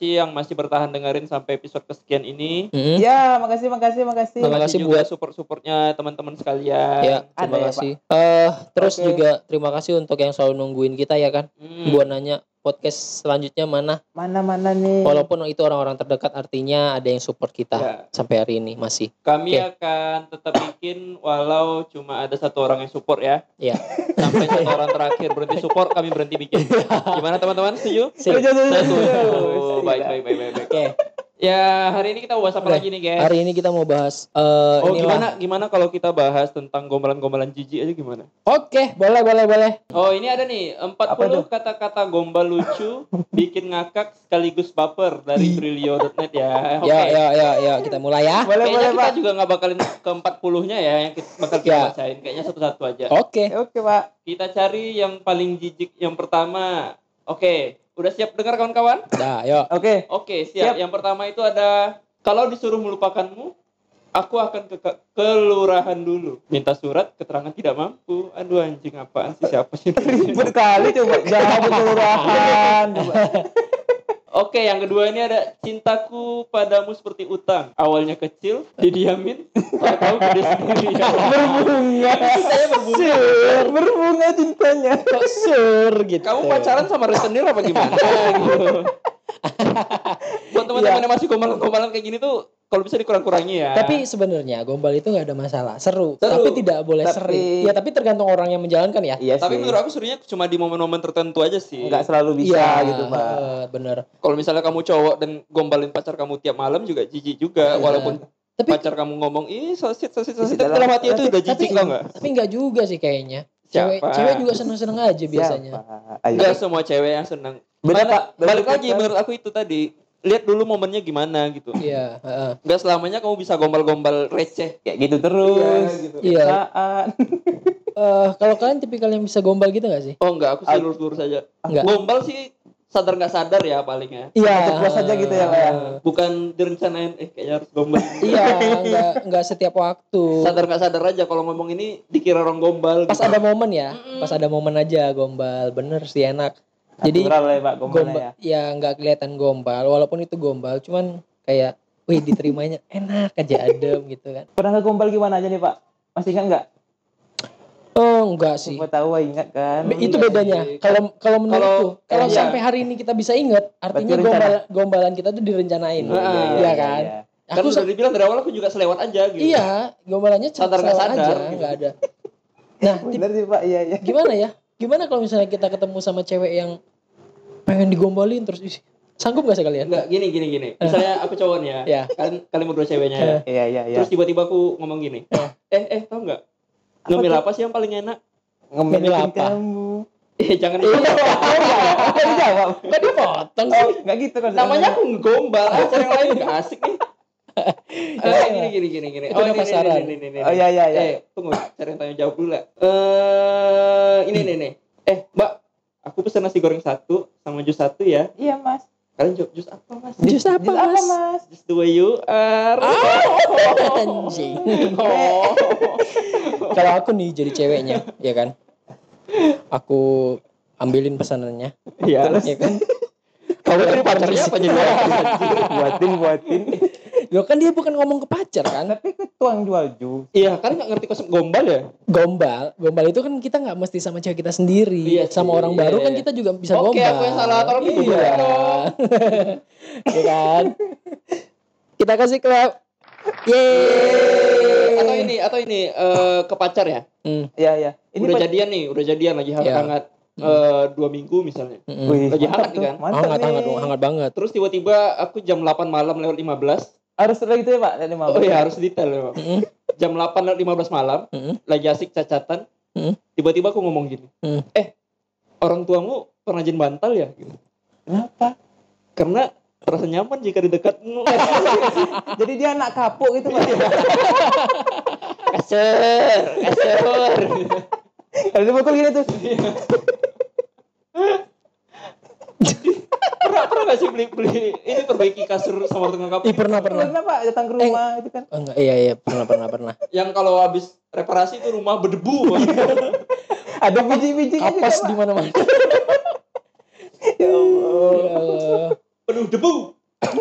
kasih yang masih bertahan dengerin sampai episode kesekian ini. Mm-mm. Ya, makasih, makasih, makasih. Terima kasih juga buat- support-supportnya teman-teman sekalian. Ya, Ada terima ya, kasih. Eh, terus Oke. juga terima kasih untuk yang selalu nungguin kita ya kan. Hmm. Buat nanya podcast selanjutnya mana. Mana-mana nih. Walaupun itu orang-orang terdekat artinya ada yang support kita Ya. sampai hari ini masih. Kami Oke. akan tetap bikin walau cuma ada satu orang yang support ya. Ya. Sampai satu orang terakhir berhenti support, kami berhenti bikin. Gimana teman-teman? Setuju? Setuju. Baik, baik, baik, baik, baik. Oke, Ya, hari ini kita mau bahas apa Oke. lagi nih, guys? hari ini kita mau bahas eh Oh, inilah. gimana gimana kalau kita bahas tentang gombalan-gombalan jijik aja gimana? Oke, boleh boleh boleh. Oh, ini ada nih 40 Apa tuh? kata-kata gombal lucu bikin ngakak sekaligus baper dari trilio.net ya. Oke. Ya ya ya ya kita mulai ya. Boleh, Kayaknya boleh, kita Pak. juga nggak bakalin ke 40-nya ya yang kita, bakal kita Ya. bacain. Kayaknya satu-satu aja. Oke. Oke, Pak. Kita cari yang paling jijik yang pertama. Oke, udah siap dengar kawan-kawan? Dah, yuk. Oke. Oke, siap. Siap. Yang pertama itu ada kalau disuruh melupakanmu, aku akan ke ke- kelurahan dulu. Minta surat keterangan tidak mampu. Aduh anjing apaan sih siapa sih? Ribet kali coba. Jawab kelurahan. Oke, yang kedua ini ada cintaku padamu seperti utang. Awalnya kecil, didiamin, tahu gede sendiri. Ya. Berbunga. Saya berbunga. Sur, berbunga cintanya. Kok sur gitu. Kamu pacaran sama retenir apa gimana? Buat teman-teman yang masih gombalan-gombalan kayak gini tuh, kalau bisa dikurang-kurangi ya. Tapi sebenarnya gombal itu nggak ada masalah, seru. Seru. Tapi tidak boleh Tapi- sering. Ya tapi tergantung orang yang menjalankan ya. Iya tapi sih. menurut aku serunya cuma di momen-momen tertentu aja sih. Enggak selalu bisa Iya, gitu, Pak. eh, bener. Kalau misalnya kamu cowok dan gombalin pacar kamu tiap malam juga jijik juga, Iya. walaupun Tapi pacar kamu ngomong ih sosit sosit sosit Dalam- dalam hati itu udah jijik tapi, tau nggak? tapi nggak juga sih kayaknya. Cewek, Siapa? cewek juga seneng-seneng aja biasanya. Siapa? Ayo. Enggak semua cewek yang senang. Beda, Balik- Balik lagi menurut aku itu tadi. Lihat dulu momennya gimana gitu. Iya, heeh. Enggak selamanya kamu bisa gombal-gombal receh. Kayak gitu terus. gitu. Iya. Saat. Eh, kalau kalian tipikal yang bisa gombal gitu gak sih? Oh enggak, aku sih lurus-lurus aja. Enggak. Gombal sih sadar nggak sadar ya palingnya. Iya. ceplos aja gitu ya, Pak, ya? Bukan direncanain eh kayaknya harus gombal. Iya, enggak enggak setiap waktu. sadar nggak sadar aja kalau ngomong ini dikira orang gombal. Pas gitu. ada momen ya, pas ada momen aja gombal, bener sih enak. Jadi Natural ya, Pak gombal ya. ya nggak kelihatan gombal, walaupun itu gombal, cuman kayak, wih diterimanya enak aja adem gitu kan. Pernah ke gombal gimana aja nih, Pak? Masih ingat enggak? Oh enggak sih. Siapa tahu ingat kan. Be- itu bedanya. sih. Kalau kalau menurutku, Kalau- kalau iya. sampai hari ini kita bisa ingat, artinya gombal, gombalan kita tuh direncanain. Iya, Iya, iya, kan? Kan Aku udah sa- dibilang dari awal aku juga selewat aja gitu. iya, gombalannya Sadar nggak sadar, aja, gitu. nggak ada. Nah, Bener sih, Pak. Iya, iya. gimana ya? Gimana kalau misalnya kita ketemu sama cewek yang pengen digombalin terus ih, sanggup gak sih kalian? Enggak, gini gini gini. Misalnya aku cowoknya, Ya. kalian kalian berdua ceweknya ya. Iya, iya, iya. Terus tiba-tiba aku ngomong gini. Eh, eh, tau nggak? Ngemil apa sih yang paling enak? Ngemilin apa? kamu. Eh, jangan Enggak dijawab. Kok dipotong Oh, sih? enggak gitu kan. Namanya aku ngegombal, acara yang lain nggak asik nih. Eh, gini gini gini gini. Itu udah ini, pasaran. Ini, ini, ini, ini. Oh iya iya iya. Eh, tunggu, cari yang tanya jawab dulu lah. Eh, ini nih nih. Eh, Mbak, aku pesen nasi goreng satu sama jus satu ya. Iya, Mas. Kalian jawab jus apa, Mas? Jus apa, Jus apa, Mas? Mas? Just the way you are. Anjing. Oh. Kalau aku nih jadi ceweknya, ya kan? Aku ambilin pesanannya, Iya. ya kan? Kamu jadi pacarnya apa jadi? buatin, buatin. Yo kan dia bukan ngomong ke pacar kan? Tapi ke tuang jual jus. Iya, kan nggak ngerti konsep gombal ya? Gombal, gombal itu kan kita nggak mesti sama cewek kita sendiri, Iya sama orang iya, baru kan iya. kita juga bisa Oke, gombal. aku yang salah. Tolong iya. ya kan? Kita kasih clap. Yeay. Atau ini, atau ini eh, ke pacar ya? Hmm, Iya, iya. Ini udah jadian nih, udah jadian lagi Iya. hangat-hangat eh, dua minggu misalnya. mm-mm. Wih, Lagi mantap hangat tuh, kan? Mantap hangat, nih. hangat, hangat banget. Terus tiba-tiba aku jam 8 malam lewat 15. Harus lagi gitu ya, Pak? Oh iya, harus detail memang. Mm-mm. Jam 8 lewat 15 malam, Mm-mm. lagi asik cacatan. Mm. Tiba-tiba aku ngomong gini. Mm. Eh, orang tuamu pengrajin bantal ya? Gitu. Kenapa? Karena terasa nyaman jika di dekatmu. Jadi dia anak kapuk gitu, Pak. kasar, kasar. Kalau dipukul gini tuh. Pernah pernah gak sih beli beli ini perbaiki kasur sama tengah kapuk Ih, pernah, pernah. Pernah, Pak, datang ke rumah itu kan. Oh, enggak, iya, iya, pernah, pernah, pernah. yang kalau habis reparasi itu rumah berdebu Ada biji-bijinya juga, Kapas di mana-mana. Ya Allah. Ya Allah. penuh debu.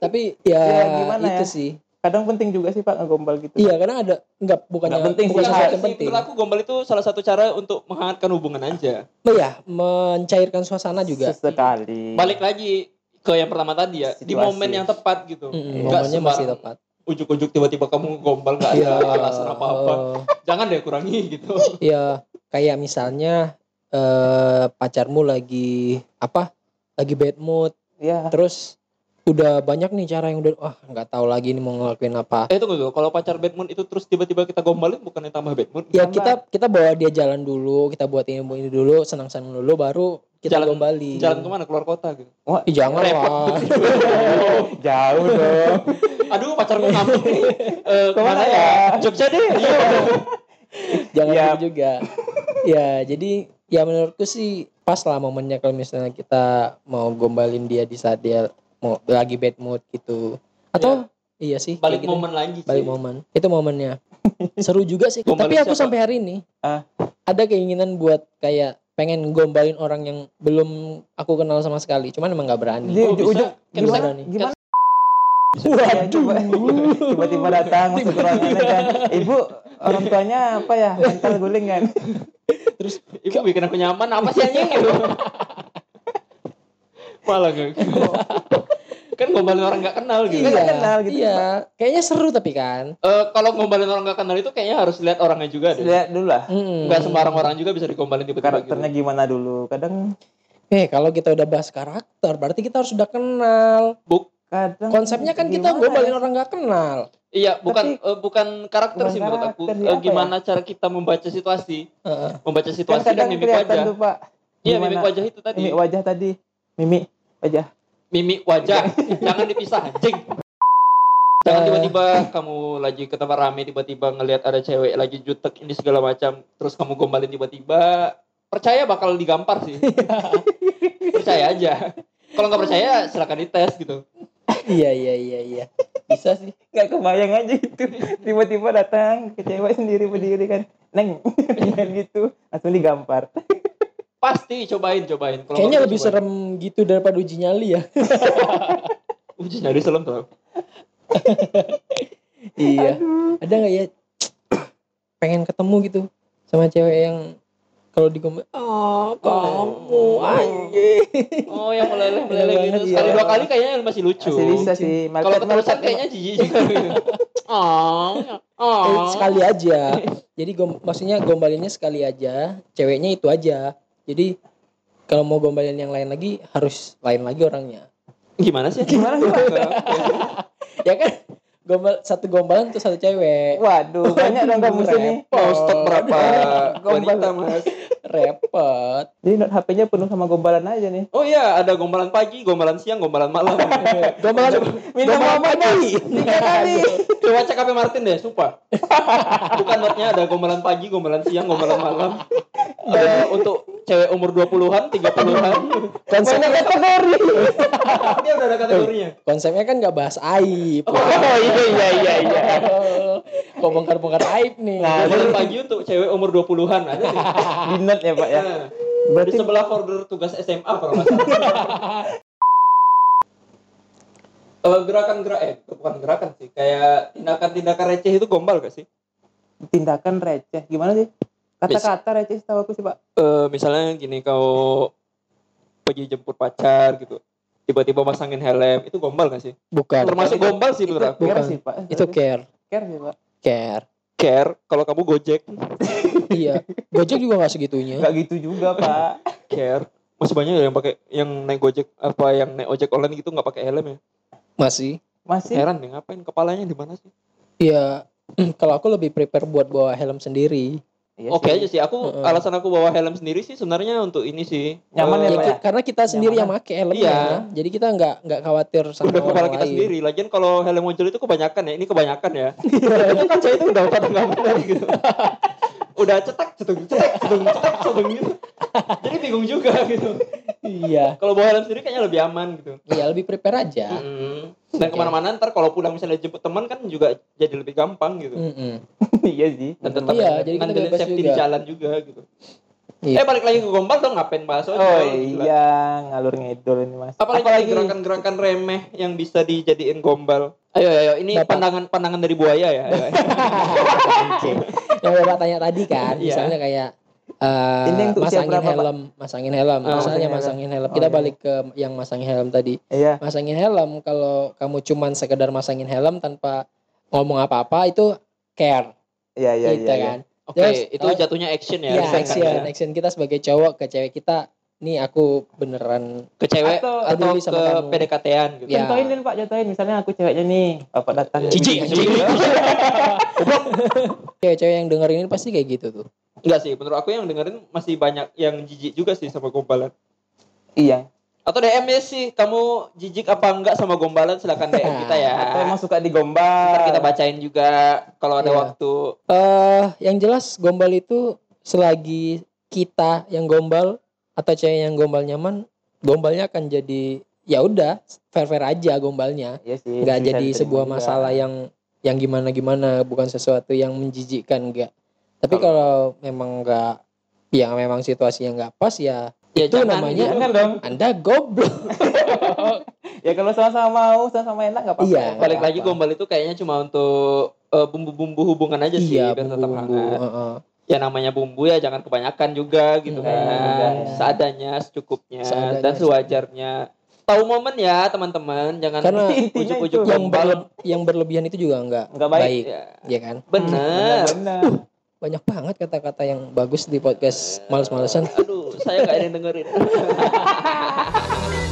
Tapi ya, Ya, gimana itu ya? sih. Kadang penting juga sih Pak ngegombal gitu. Iya, karena ada enggak bukannya Nggak penting sih, bukan sesuatu yang Sih, penting. menurut aku gombal itu salah satu cara untuk menghangatkan hubungan aja. Oh ya, mencairkan suasana juga. Sesekali. Balik lagi ke yang pertama tadi ya, di Situasi. momen yang tepat gitu. Mm-mm, Nggak momennya masih tepat. Ujuk-ujuk tiba-tiba kamu gombal nggak Iya. ada alasan apa-apa. oh, Jangan deh kurangi gitu. Iya, kayak misalnya eh pacarmu lagi apa? Lagi bad mood, Iya. terus udah banyak nih cara yang udah wah nggak tahu lagi nih mau ngelakuin apa. Eh tunggu dulu, kalau pacar bad mood itu terus tiba-tiba kita gombalin bukannya tambah bad mood? Ya Tambah. kita kita bawa dia jalan dulu, kita buat ini ini dulu, senang-senang dulu, baru kita Jalan- gombali. Jalan ke mana? Keluar kota gitu. Wah, Ih, jangan Repot. lah. jauh dong. Aduh pacarku ngambek nih. Eh, Ke mana ya? ya? Jogja deh. Iya. jangan Iya. gitu juga. Ya, jadi ya menurutku sih pas lah momennya kalau misalnya kita mau gombalin dia di saat dia mau lagi bad mood gitu. Atau iya sih Balik gitu. momen lagi sih. balik momen. Itu momennya. Seru juga sih. Gombalin Tapi aku siapa? sampai hari ini Ah. ada keinginan buat kayak pengen gombalin orang yang belum aku kenal sama sekali. Cuman emang nggak berani. Di Oh, ujung, bisa. Kan gimana? bisa nih. Gimana? Ya, coba. Tiba-tiba datang masuk ke ruangan kan. Ibu, orang tuanya apa ya? Mental guling kan. Ibu bikin aku nyaman apa sih anjing gitu. Malah gak. kan gombalin orang nggak kenal gitu. Iya. kenal gitu, Iya, kayaknya seru tapi kan. Eh, kalau gombalin orang nggak kenal itu kayaknya harus lihat orangnya juga deh. Lihat dulu lah. Mm-mm. Nggak sembarang orang juga bisa digombalin tiba-tiba Karakternya gitu. gimana dulu. Kadang Eh, kalau kita udah bahas karakter, berarti kita harus udah kenal. kadang Konsepnya kan kita gimana gombalin ya? orang nggak kenal. Iya, bukan Tapi- eh, bukan karakter Bukan sih menurut aku. Eh, apa gimana cara kita membaca situasi? Heeh. Membaca Kan situasi dan kadang mimik wajah. tuh Pak. Iya, mimik wajah itu tadi. Mimik wajah tadi. Mimik wajah. Mimik wajah jangan dipisah anjing jangan Eh. tiba-tiba kamu lagi ke tempat rame tiba-tiba ngelihat ada cewek lagi jutek ini segala macam terus kamu gombalin tiba-tiba percaya bakal digampar sih percaya aja kalau nggak percaya silakan dites gitu Iya, iya, iya, iya. Bisa sih. Gak kebayang aja itu. Tiba-tiba datang ke cewek sendiri berdiri kan. Neng. Kan gitu. Langsung digampar. Pasti cobain cobain Kalau Kayaknya lebih cobain. serem gitu daripada uji nyali ya. uji nyari serem tuh iya. Ada nggak ya pengen ketemu gitu sama cewek yang kalau digombal, oh kamu anjing. oh yang meleleh meleleh gitu banget, sekali iya. dua kali kayaknya masih lucu Masih bisa sih. kalau keterusan kayaknya jijik juga gitu. oh oh Eh, sekali aja. Jadi gom maksudnya gombalinnya sekali aja, ceweknya itu aja. Jadi kalau mau gombalin yang lain lagi harus lain lagi orangnya. gimana sih Gimana sih? Ya kan? Gombal satu gombalan tuh satu cewek. Waduh, banyak dong kamu sini. Mau stok berapa Gombal. wanita mas? Repot. Jadi not HP-nya penuh sama gombalan aja nih. Oh iya, ada gombalan pagi, gombalan siang, gombalan malam. Gombalan Minta gombalan maaf pagi. Tiga kali. Coba cek HP Martin deh, sumpah. Bukan notnya ada gombalan pagi, gombalan siang, gombalan malam. Eh, untuk cewek umur 20-an, 30-an. Konsepnya kategori. Dia udah ada kategorinya. konsepnya kan nggak bahas aib. Oh iya iya iya iya. Kok bongkar-bongkar aib nih. Nah, Gombalan pagi untuk cewek umur 20-an ada nih. Di ya Pak ya. Nah, di Berarti sebelah folder tugas SMA kalau nggak salah. Eh, gerakan-gerakan eh bukan gerakan sih kayak tindakan-tindakan receh itu gombal gak sih tindakan receh. Gimana sih? Kata-kata receh setahu aku sih Pak. Eh, misalnya gini kau pergi jemput pacar gitu tiba-tiba masangin helm itu gombal gak sih Bukan. termasuk itu- gombal sih Itu menurut aku care Bukan. sih Pak. Itu care. care sih Pak. Care. care kalau kamu gojek iya. Gojek juga nggak segitunya. Enggak gitu juga Pak. care masih banyak ya yang pakai yang naik gojek apa yang naik ojek online gitu nggak pakai helm ya Masih. Masih heran deh ngapain kepalanya di mana sih Iya. Kalau aku lebih prepare buat bawa helm sendiri. Iya oke sih. aja sih aku Heeh. alasan aku bawa helm sendiri sih sebenarnya untuk ini sih Nyaman Eh, ya, Ya, Pak, ki- karena kita sendiri Nyaman. yang pakai helmnya. Iya. Jadi kita nggak nggak khawatir sama udah kepala kita lain. sendiri lagian kalau helm ojol itu kebanyakan ya ini kebanyakan ya itu kan saya itu udah pada nggak benar gitu udah cetak cetung cetak cetung cetak cetung gitu jadi bingung juga gitu Iya. kalau bawa helm sendiri kayaknya lebih aman gitu Iya lebih prepare aja. Mm-mm. dan Oke. ke mana-mana ntar kalau pulang misalnya jemput teman kan juga jadi lebih gampang gitu Mm-mm. iya sih. dan tetap Iya, jadi kita ngandelin bebas safety juga. di jalan juga gitu Iya. Eh balik lagi ke gombal dong ngapain bahas ojol? Oh iya, ngalur ngidul ini mas. Apalagi, gerakan-gerakan remeh yang bisa dijadiin gombal. Ayo ayo, ini Dapat. pandangan pandangan dari buaya ya. Ayo, ayo. yang bapak tanya tadi kan Iya. misalnya kayak eh, Ini untuk usia masangin berapa, Pak? helm masangin helm Ah, misalnya masangin masangin helm Oh, kita iya. balik ke yang masangin helm tadi Iya. masangin helm kalau kamu cuman sekedar masangin helm tanpa ngomong apa-apa itu care Iya iya gitu iya. iya. kan Oke, Terus, itu oh, jatuhnya action ya. Iya, action, action kita sebagai cowok ke cewek kita, nih aku beneran Ke cewek Atau- atau, peduli ke sama kamu. PDKT-an gitu. Ya. Contohin deh Pak, contohin misalnya aku ceweknya nih, bapak datang. Jijik. jijik. cewek-cewek yang dengerin ini pasti kayak gitu tuh. Enggak sih, menurut aku yang dengerin masih banyak yang jijik juga sih sama gombalan. Iya. Atau DM ya sih, kamu jijik apa enggak sama gombalan silakan DM kita ya. Atau emang suka digombal. Ntar kita bacain juga kalau ada Iya. waktu. Eh, yang jelas gombal itu selagi kita yang gombal atau cewek yang gombal nyaman, gombalnya akan jadi ya udah fair-fair aja gombalnya. Iya sih. nggak bisa jadi sebuah juga. masalah yang yang gimana gimana bukan sesuatu yang menjijikkan enggak tapi kalau memang enggak ya memang situasinya nggak pas ya Ya itu jangan, namanya Jangan dong. anda goblok Ya kalau sama-sama mau, sama-sama enak nggak apa-apa. Iya. Balik Nggak lagi apa. gombal itu kayaknya cuma untuk eh, bumbu-bumbu hubungan aja sih iya biar tetap bumbu-bumbu hangat. heeh. Ya namanya bumbu ya jangan kebanyakan juga gitu Hmm, kan. ya. Seadanya, secukupnya Seadanya, dan sewajarnya. Tahu momen ya teman-teman, jangan Karena intinya ujuk-ujuk itu. yang berle- yang berlebihan itu juga enggak Nggak baik. Ya, ya kan bener. Benar. Banyak banget kata-kata yang bagus di podcast males-malesan Aduh, saya nggak ada yang dengerin.